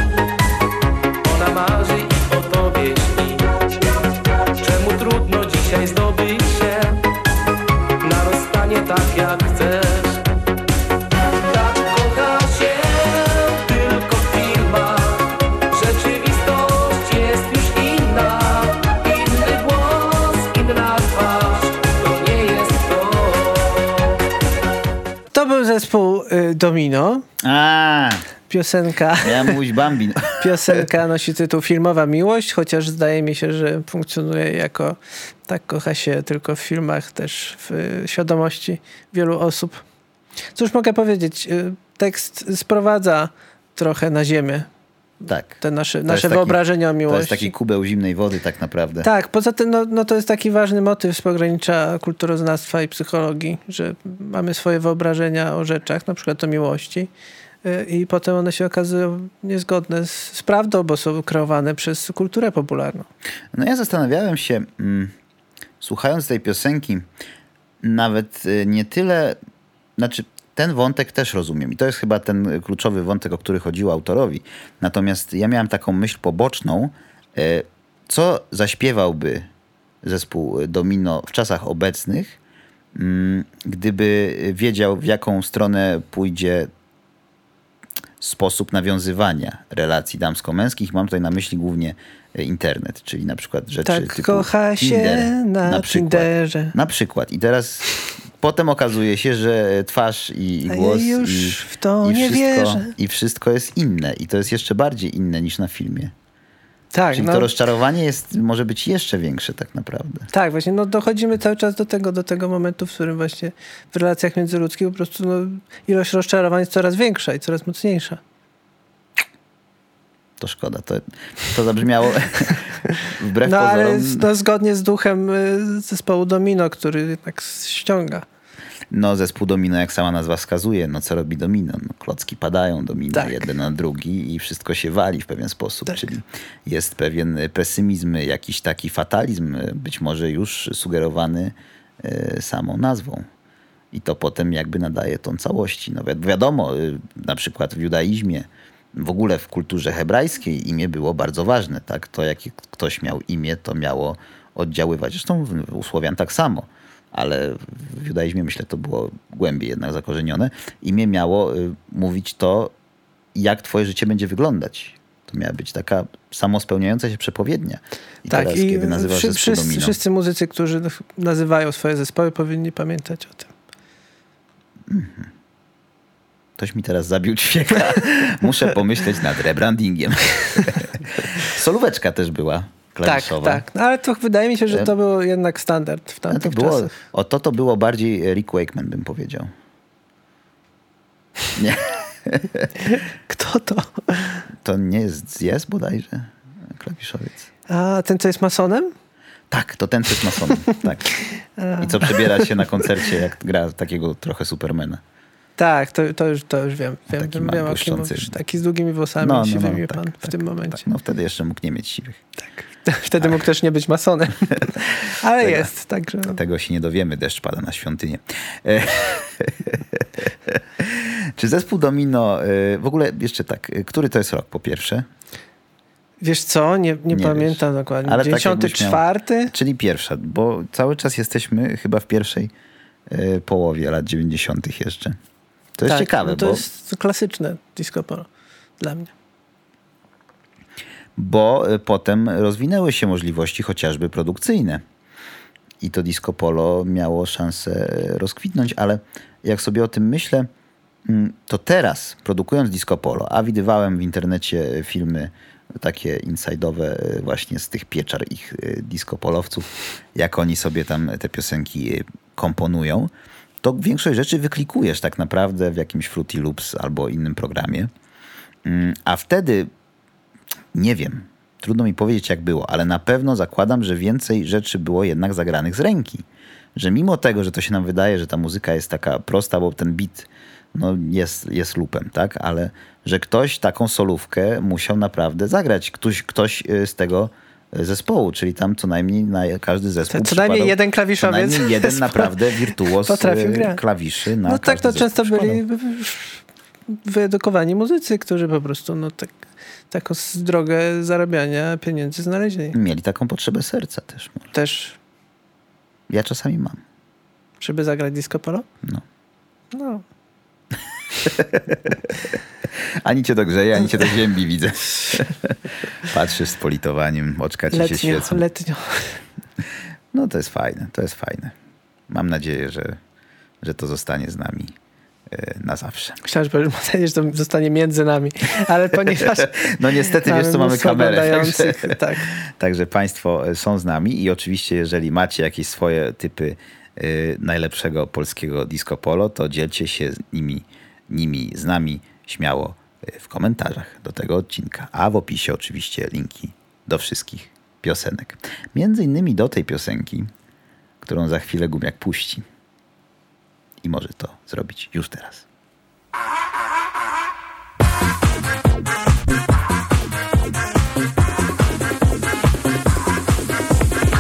Domino. A, Piosenka, miałem mówić Bambin. piosenka nosi tytuł Filmowa Miłość, chociaż zdaje mi się, że funkcjonuje jako tak kocha się tylko w filmach, też w y, świadomości wielu osób. Cóż mogę powiedzieć? Y, Tekst sprowadza trochę na ziemię Tak. te nasze, To nasze jest taki- wyobrażenia o To miłości. jest taki kubeł zimnej wody tak naprawdę. Tak, poza tym no, no to jest taki ważny motyw z pogranicza kulturoznawstwa i psychologii, że mamy swoje wyobrażenia o rzeczach, na przykład o miłości y, i potem one się okazują niezgodne z, z prawdą, bo są kreowane przez kulturę popularną. No ja zastanawiałem się, mm, słuchając tej piosenki, nawet y, nie tyle, znaczy ten wątek też rozumiem i to jest chyba ten kluczowy wątek, o który chodziło autorowi. Natomiast ja miałem taką myśl poboczną, y, co zaśpiewałby zespół Domino w czasach obecnych, mm, gdyby wiedział, w jaką stronę pójdzie sposób nawiązywania relacji damsko-męskich. Mam tutaj na myśli głównie e, internet, czyli na przykład rzeczy Tak typu kocha się Tinder, na przykład. Tinderze. Na przykład. I teraz potem okazuje się, że twarz i, i A ja głos już i, w to i nie wszystko, wierzę. i wszystko jest inne. I to jest jeszcze bardziej inne niż na filmie. Tak, Czyli no, to rozczarowanie jest, może być jeszcze większe tak naprawdę. tak, właśnie no dochodzimy cały czas do tego, do tego momentu, w którym właśnie w relacjach międzyludzkich po prostu no, ilość rozczarowań jest coraz większa i coraz mocniejsza. To szkoda. To, to zabrzmiało wbrew No ale pozorom. no, zgodnie z duchem y, zespołu Domino, który jednak ściąga. No, zespół domino, jak sama nazwa wskazuje, no co robi domino? No, klocki padają domino Tak. jeden na drugi i wszystko się wali w pewien sposób, Tak. czyli jest pewien pesymizm, jakiś taki fatalizm, być może już sugerowany e, samą nazwą. I to potem jakby nadaje tą całości. No wi- wiadomo, y, na przykład w judaizmie, w ogóle w kulturze hebrajskiej imię było bardzo ważne. Tak? To, jakie ktoś miał imię, to miało oddziaływać. Zresztą w- u Słowian tak samo, ale w judaizmie myślę to było głębiej jednak zakorzenione. Imię miało y, mówić to, jak twoje życie będzie wyglądać. To miała być taka samospełniająca się przepowiednia. I tak, teraz, i kiedy nazywasz wszy- wszyscy, domino, wszyscy muzycy, którzy nazywają swoje zespoły, powinni pamiętać o tym. Ktoś mi teraz zabił ćwieka. Muszę pomyśleć nad rebrandingiem. Solóweczka też była Tak, klawiszowa. tak. No, ale to wydaje mi się, że to był jednak standard w No to tamtych było, czasach. o to to było bardziej Rick Wakeman, bym powiedział. Nie, Kto to? to nie jest jest bodajże klawiszowiec. A ten, co jest masonem? Tak, to ten, co jest masonem. Tak. I co przebiera się na koncercie, jak gra takiego trochę Supermana. Tak, to, to, już, to już wiem. Wiem, Taki wiem, o kim mówisz. Taki z długimi włosami No, no, no, no, siwymi tak, pan tak, w tym momencie. Tak, no wtedy jeszcze mógł nie mieć siwych. Wtedy mógł też nie być masonem. Ale Tego- jest, także... Tego się nie dowiemy, deszcz pada na świątynię. Czy zespół Domino, e, w ogóle jeszcze tak, e, który to jest rok po pierwsze? Wiesz co? Nie, nie, Nie pamiętam dokładnie. Ale tak jakbyś 94? Czyli pierwsza, bo cały czas jesteśmy chyba w pierwszej e, połowie lat 90. jeszcze. To jest tak, ciekawe, no to bo, jest klasyczne disco polo dla mnie. bo e, potem rozwinęły się możliwości chociażby produkcyjne. i to disco polo miało szansę rozkwitnąć, ale jak sobie o tym myślę, mm, to teraz produkując disco polo, a widywałem w internecie filmy takie inside'owe właśnie z tych pieczar ich disco polowców, jak oni sobie tam te piosenki komponują, to większość rzeczy wyklikujesz tak naprawdę w jakimś Fruity Loops albo innym programie. Mm, A wtedy nie wiem, trudno mi powiedzieć jak było, ale na pewno zakładam, że więcej rzeczy było jednak zagranych z ręki. Że mimo tego, że to się nam wydaje, że ta muzyka jest taka prosta, bo ten beat no, jest, jest lupem, tak? Ale że ktoś taką solówkę musiał naprawdę zagrać. Ktoś, ktoś y, z tego zespołu, czyli tam co najmniej na każdy zespół Co- co najmniej jeden klawiszowiec Co najmniej jeden naprawdę wirtuoz grać. klawiszy na No tak to często byli wyedukowani muzycy, którzy po prostu no, tak, taką drogę zarabiania pieniędzy znaleźli. Mieli taką potrzebę serca też. może. Też, Ja czasami mam. żeby zagrać disco polo? No. No, Ani cię dogrzeje, ani cię do ziemi widzę. Patrzysz z politowaniem, oczka ci się letnio, świecą. letnio. No to jest fajne, to jest fajne. Mam nadzieję, że, że to zostanie z nami e, na zawsze. Mam nadzieję, że to zostanie między nami, ale ponieważ No niestety, wiesz co, mamy kamerę. Także, tak. także Państwo e, są z nami i oczywiście jeżeli macie jakieś swoje typy e, najlepszego polskiego disco polo, to dzielcie się z nimi, nimi z nami śmiało e, w komentarzach do tego odcinka. A w opisie oczywiście linki do wszystkich piosenek. Między innymi do tej piosenki, którą za chwilę Gumiak puści. I może to zrobić już teraz.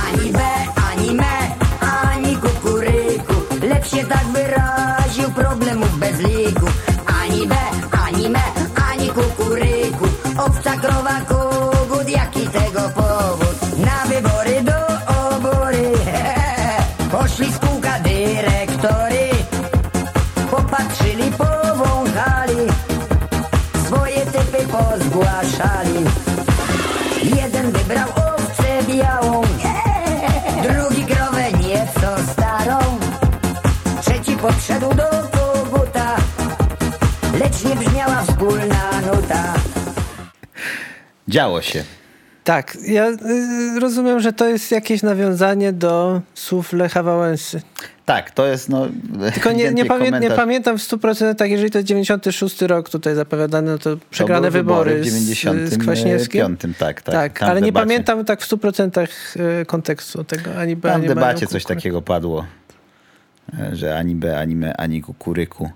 Ani be, ani me, ani kukuryku Lecz się tak wyraził problemów bez liku pozgłaszali Jeden wybrał owcę białą, drugi krowę nieco starą, trzeci podszedł do koguta, lecz nie brzmiała wspólna nuta. Działo się. Tak, ja y, rozumiem, że to jest jakieś nawiązanie do słów Lecha Wałęsy. Tak, to jest no. Tylko nie, nie, pamię, nie pamiętam w 100%, jeżeli to jest 96 rok tutaj zapowiadane, no to przegrane były wybory, w z, 90 z Kwaśniewskim. tak, tak. Tak, ale nie pamiętam tak w 100% y, kontekstu tego, ani B, ani w debacie coś takiego padło, e, że ani B, ani me, ani kukuryku.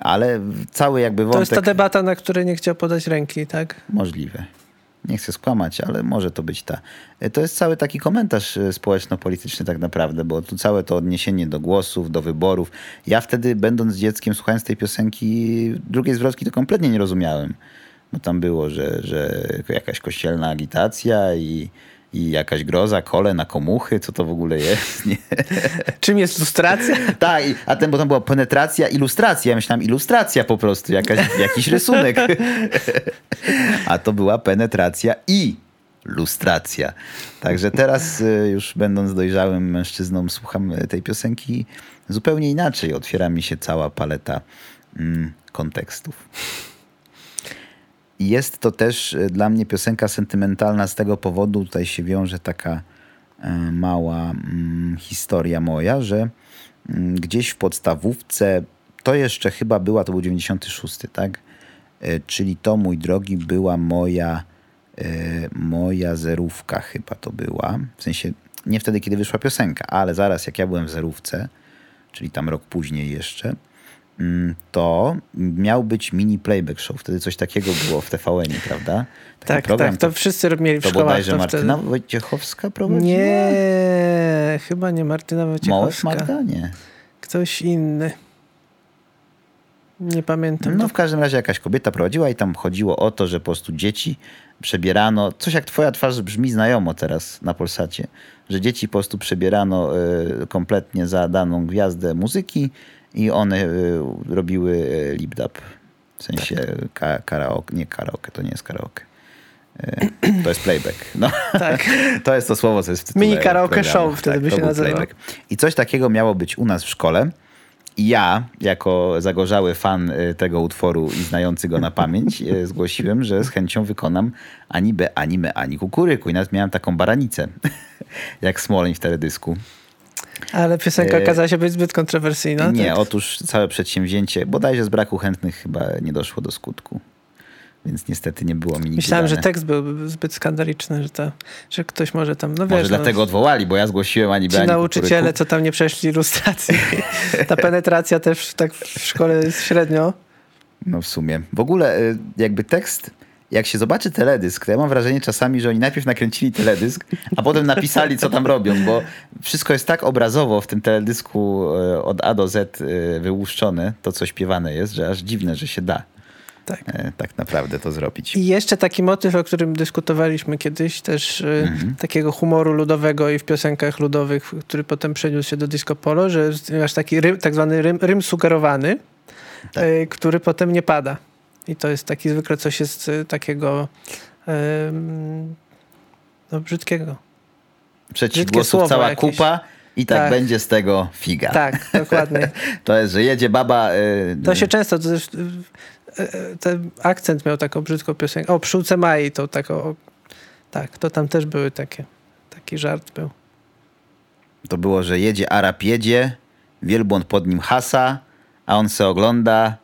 Ale cały jakby To jest ta wątek debata, na której nie chciał podać ręki, tak? możliwe. Nie chcę skłamać, ale może to być ta. E, To jest cały taki komentarz e, społeczno-polityczny tak naprawdę, bo tu całe to odniesienie do głosów, do wyborów. Ja wtedy, będąc dzieckiem, słuchając tej piosenki, drugiej zwrotki to kompletnie nie rozumiałem. Bo tam było, że, że jakaś kościelna agitacja i, i jakaś groza, kole na komuchy, co to w ogóle jest, nie? Czym jest lustracja? Tak, a ten, bo tam była penetracja, ilustracja. Ja myślałem, ilustracja po prostu, jakaś, jakiś rysunek. A to była penetracja i lustracja. Także teraz y, już będąc dojrzałym mężczyzną słucham y, tej piosenki zupełnie inaczej. Otwiera mi się cała paleta mm, kontekstów. Jest to też y, dla mnie piosenka sentymentalna z tego powodu, tutaj się wiąże taka e, mała mm, historia moja, że mm, gdzieś w podstawówce, to jeszcze chyba była, to był 96, tak? E, Czyli to, mój drogi, była moja, e, moja zerówka chyba to była. W sensie nie wtedy, kiedy wyszła piosenka, ale zaraz jak ja byłem w zerówce, czyli tam rok później jeszcze, to miał być mini playback show. Wtedy coś takiego było w TVN-ie, prawda? Taki Tak, program, tak, to wszyscy mieli w to szkołach bodajże to Martyna wtedy. Wojciechowska prowadziła? Nie, chyba nie Martyna Wojciechowska. Magda? Nie. Ktoś inny. Nie pamiętam. No w każdym razie jakaś kobieta prowadziła i tam chodziło o to, że po prostu dzieci przebierano, coś jak twoja twarz brzmi znajomo teraz na Polsacie, że dzieci po prostu przebierano y, kompletnie za daną gwiazdę muzyki i one y, robiły y, lip-dub. W sensie ka- karaoke, nie karaoke, to nie jest karaoke. E, To jest playback. No. Tak. To jest to słowo, co jest w Mini karaoke programu. show wtedy by to się był nazywał. playback. I coś takiego miało być u nas w szkole. I ja, jako zagorzały fan tego utworu i znający go na pamięć, zgłosiłem, że z chęcią wykonam ani be, ani me, ani kukuryku. I nawet miałem taką baranicę, jak Smoleń w teledysku. Ale piosenka E, okazała się być zbyt kontrowersyjna. nie, tak? otóż całe przedsięwzięcie, bodajże z braku chętnych chyba nie doszło do skutku. Więc niestety nie było mi Myślałem, że wydane. tekst był zbyt skandaliczny, że, to, że ktoś może tam, no Może wiesz, dlatego no, odwołali, bo ja zgłosiłem ani ci ani nauczyciele, kukuryku. co tam nie przeszli ilustracji. Ta penetracja też tak w szkole jest średnio. No w sumie. W ogóle y, jakby tekst, jak się zobaczy teledysk, to ja mam wrażenie czasami, że oni najpierw nakręcili teledysk, a potem napisali, co tam robią, bo wszystko jest tak obrazowo w tym teledysku y, od A do Z y, wyłuszczone, to co śpiewane jest, że aż dziwne, że się da Tak. e, tak naprawdę to zrobić. I jeszcze taki motyw, o którym dyskutowaliśmy kiedyś, też y, takiego humoru ludowego i w piosenkach ludowych, który potem przeniósł się do disco polo, że masz taki rym, tak zwany rym, rym sugerowany, Tak. który potem nie pada. I to jest taki zwykle coś jest y, takiego no, brzydkiego. Przeciwgłosów cała jakieś. kupa i tak, Tak. będzie z tego figa. Tak, dokładnie. To jest, że jedzie baba... y, To się często, to też, y, y, ten akcent miał taką brzydką piosenkę. O, pszczółce Mai, to taką, o, tak, to tam też były takie, taki żart był. To było, że jedzie Arab jedzie, wielbłąd pod nim hasa, a on se ogląda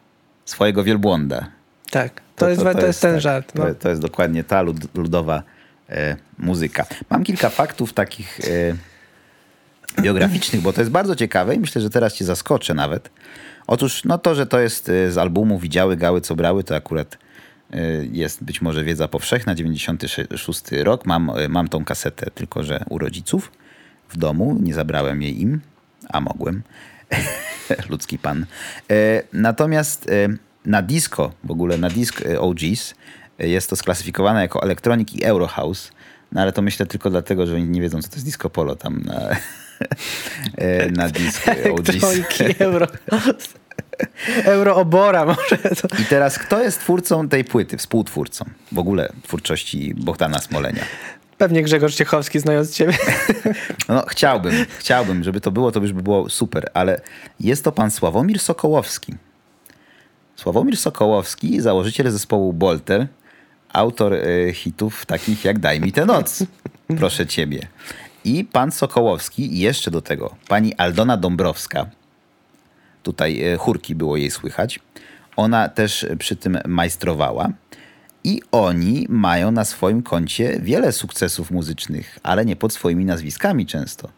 swojego wielbłąda. Tak, to, jest, to, jest ten tak, żart. No. To, to jest dokładnie ta lud, ludowa e, muzyka. Mam kilka faktów takich e, biograficznych, bo to jest bardzo ciekawe i myślę, że teraz cię zaskoczę nawet. Otóż no to, że to jest e, z albumu Widziały Gały Co Brały, to akurat e, jest być może wiedza powszechna, 96 rok. Mam, e, mam tą kasetę, tylko że u rodziców w domu. Nie zabrałem jej im, a mogłem. Ludzki pan. Natomiast na disco, w ogóle na disk e, OGs, e, jest to sklasyfikowane jako Electronic i Eurohouse. No ale to myślę tylko dlatego, że oni nie wiedzą, co to jest disco polo tam na, e, na disk OGs. Euro. Euroobora może. To. I teraz kto jest twórcą tej płyty, współtwórcą w ogóle twórczości Bohdana Smolenia? Pewnie Grzegorz Ciechowski, znając ciebie. No, chciałbym, chciałbym, żeby to było, to już by było super, ale jest to pan Sławomir Sokołowski. Sławomir Sokołowski, założyciel zespołu Bolter, autor e, hitów takich jak Daj mi tę noc, proszę ciebie. I pan Sokołowski, i jeszcze do tego pani Aldona Dąbrowska, tutaj e, chórki było jej słychać, ona też przy tym majstrowała. I oni mają na swoim koncie wiele sukcesów muzycznych, ale nie pod swoimi nazwiskami często.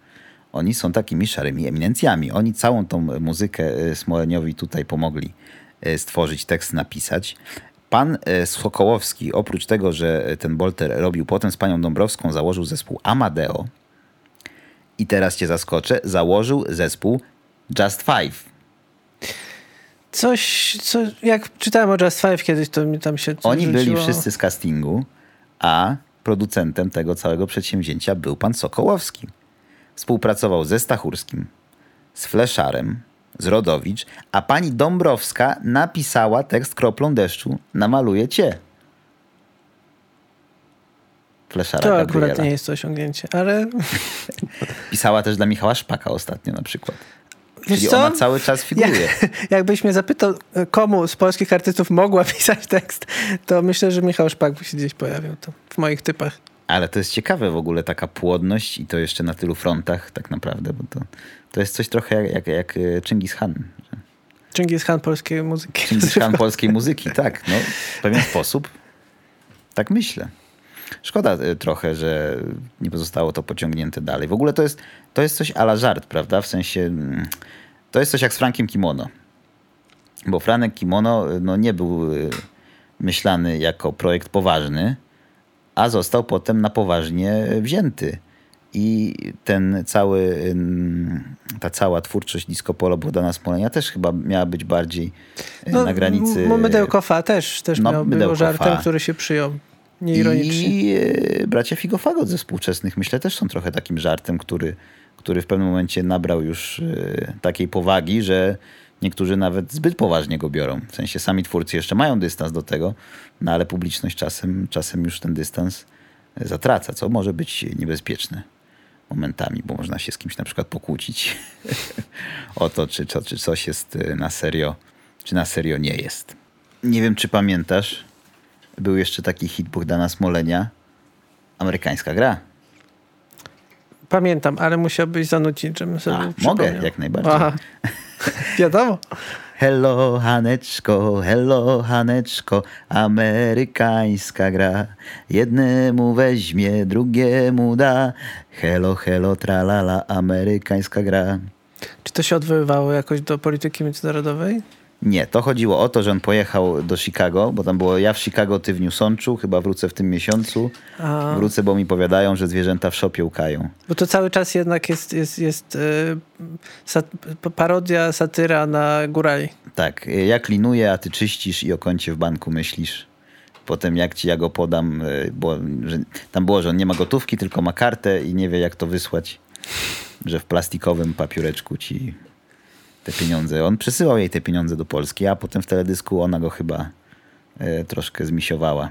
Oni są takimi szarymi eminencjami. Oni całą tą muzykę e, Smoleniowi tutaj pomogli stworzyć, tekst napisać. Pan e, Sokołowski, oprócz tego, że ten Bolter robił potem z panią Dąbrowską, założył zespół Amadeo. I teraz cię zaskoczę, założył zespół Just Five. Coś, co, jak czytałem o Just Five kiedyś, to mi tam się coś Oni byli rzuciło. wszyscy z castingu, a producentem tego całego przedsięwzięcia był pan Sokołowski. Współpracował ze Stachurskim, z Fleszarem, z Rodowicz, a pani Dąbrowska napisała tekst kroplą deszczu Namaluje cię. Fleszara To akurat Gabriela. nie jest to osiągnięcie, ale Pisała też dla Michała Szpaka ostatnio na przykład. wiesz Czyli co? ona cały czas figuruje. Jak, jakbyś mnie zapytał, komu z polskich artystów mogła pisać tekst, to myślę, że Michał Szpak by się gdzieś pojawił to w moich typach. Ale to jest ciekawe w ogóle, taka płodność i to jeszcze na tylu frontach tak naprawdę, bo to, to jest coś trochę jak, jak, jak e, Chingis Khan. Chingis Khan polskiej muzyki. Chingis Khan polskiej muzyki, tak. No, w pewien sposób. Tak myślę. Szkoda e, trochę, że nie pozostało to pociągnięte dalej. W ogóle to jest, to jest coś ala żart, prawda? W sensie, mm, to jest coś jak z Frankiem Kimono. Bo Franek Kimono e, no, nie był myślany jako projekt poważny, a został potem na poważnie wzięty. I ten cały, ta cała twórczość disco polo Bogdana Smolenia też chyba miała być bardziej y, na granicy... M- Mydełkofa też, też No, miał było żartem, który się przyjął. Nieironicznie. I y, bracia Figofagot ze współczesnych myślę też są trochę takim żartem, który, który w pewnym momencie nabrał już y, takiej powagi, że Niektórzy nawet zbyt poważnie go biorą. W sensie sami twórcy jeszcze mają dystans do tego, no ale publiczność czasem, czasem już ten dystans zatraca, co może być niebezpieczne momentami, bo można się z kimś na przykład pokłócić o to, czy, czy, czy coś jest y, na serio, czy na serio nie jest. Nie wiem, czy pamiętasz, był jeszcze taki hit Bogdana Smolenia, amerykańska gra. Pamiętam, ale musiałbyś zanucić, żebym sobie A, mogę, jak najbardziej. Aha. Wiadomo. Hello, Haneczko, hello, Haneczko, amerykańska gra. Jednemu weźmie, drugiemu da. Hello, hello, tralala, amerykańska gra. Czy to się odwoływało jakoś do polityki międzynarodowej? Nie, to chodziło o to, że on pojechał do Chicago, bo tam było ja w Chicago, ty w New Sączu, chyba wrócę w tym miesiącu. A. Wrócę, bo mi powiadają, że zwierzęta w szopie łkają. Bo to cały czas jednak jest, jest, jest yy, sat, parodia, satyra na górali. Tak, ja klinuję, a ty czyścisz i o koncie w banku myślisz. Potem jak ci ja go podam, y, bo że tam było, że on nie ma gotówki, tylko ma kartę i nie wie jak to wysłać. Że w plastikowym papiureczku ci te pieniądze. On przesyłał jej te pieniądze do Polski, a potem w teledysku ona go chyba e, troszkę zmisiowała.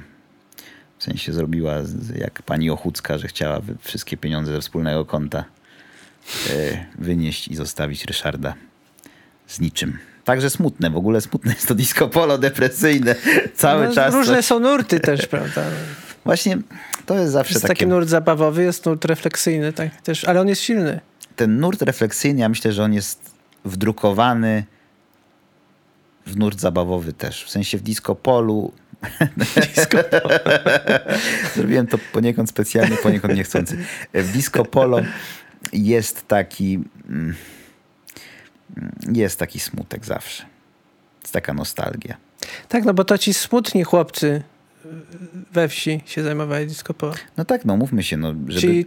W sensie zrobiła z- jak pani Ochucka, że chciała wszystkie pieniądze ze wspólnego konta e, wynieść i zostawić Ryszarda z niczym. Także smutne, w ogóle smutne jest to disco polo, depresyjne. Cały No, czas. Różne coś- są nurty też, prawda? Właśnie to jest zawsze Jest takie... taki nurt zabawowy, jest nurt refleksyjny, tak też, ale on jest silny. ten nurt refleksyjny, ja myślę, że on jest wdrukowany w nurt zabawowy też. W sensie w disco polu. Zrobiłem to poniekąd specjalnie, poniekąd niechcący. W disco polo jest taki mm, jest taki smutek zawsze. Jest taka nostalgia. Tak, no bo to ci smutni chłopcy we wsi się zajmowali disco polo. No tak, no mówmy się, no, żeby,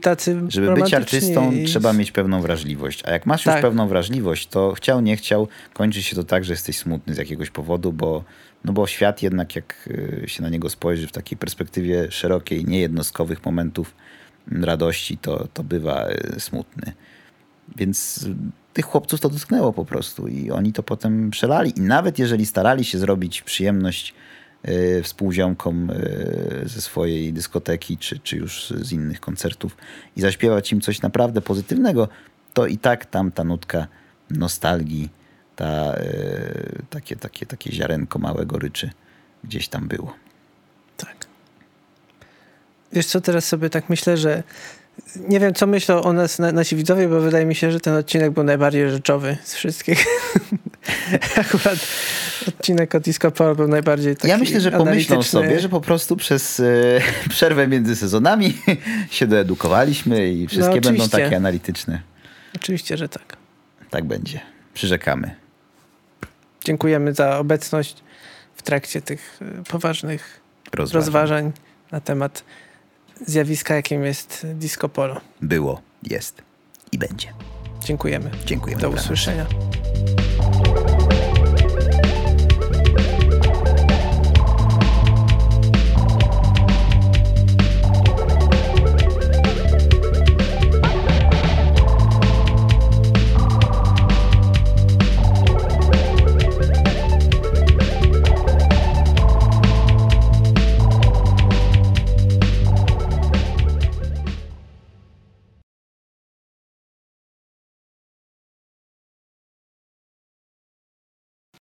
Żeby być artystą, i- trzeba mieć pewną wrażliwość. A jak masz już Tak. pewną wrażliwość, to chciał, nie chciał, kończy się to tak, że jesteś smutny z jakiegoś powodu, bo, no bo świat jednak, jak y, się na niego spojrzy w takiej perspektywie szerokiej, niejednostkowych momentów mm, radości, to, to bywa y, smutny. Więc tych chłopców to dotknęło po prostu i oni to potem przelali. I nawet jeżeli starali się zrobić przyjemność współziomkom y, ze swojej dyskoteki, czy, czy już z innych koncertów i zaśpiewać im coś naprawdę pozytywnego, to i tak tam ta nutka nostalgii, ta, y, takie, takie, takie ziarenko małe goryczy gdzieś tam było. Tak. Wiesz co, teraz sobie tak myślę, że nie wiem, co myślą o nas na, nasi widzowie, bo wydaje mi się, że ten odcinek był najbardziej rzeczowy z wszystkich. Akurat odcinek o Disco Polo był najbardziej taki ja myślę, że pomyślą analityczny. sobie, że po prostu przez y, przerwę między sezonami się doedukowaliśmy i wszystkie będą oczywiście. takie analityczne. Oczywiście, że tak. Tak będzie. Przyrzekamy. Dziękujemy za obecność w trakcie tych y, poważnych Rozważam. rozważań na temat zjawiska, jakim jest disco polo. Było, jest i będzie. Dziękujemy. Dziękujemy. Do usłyszenia.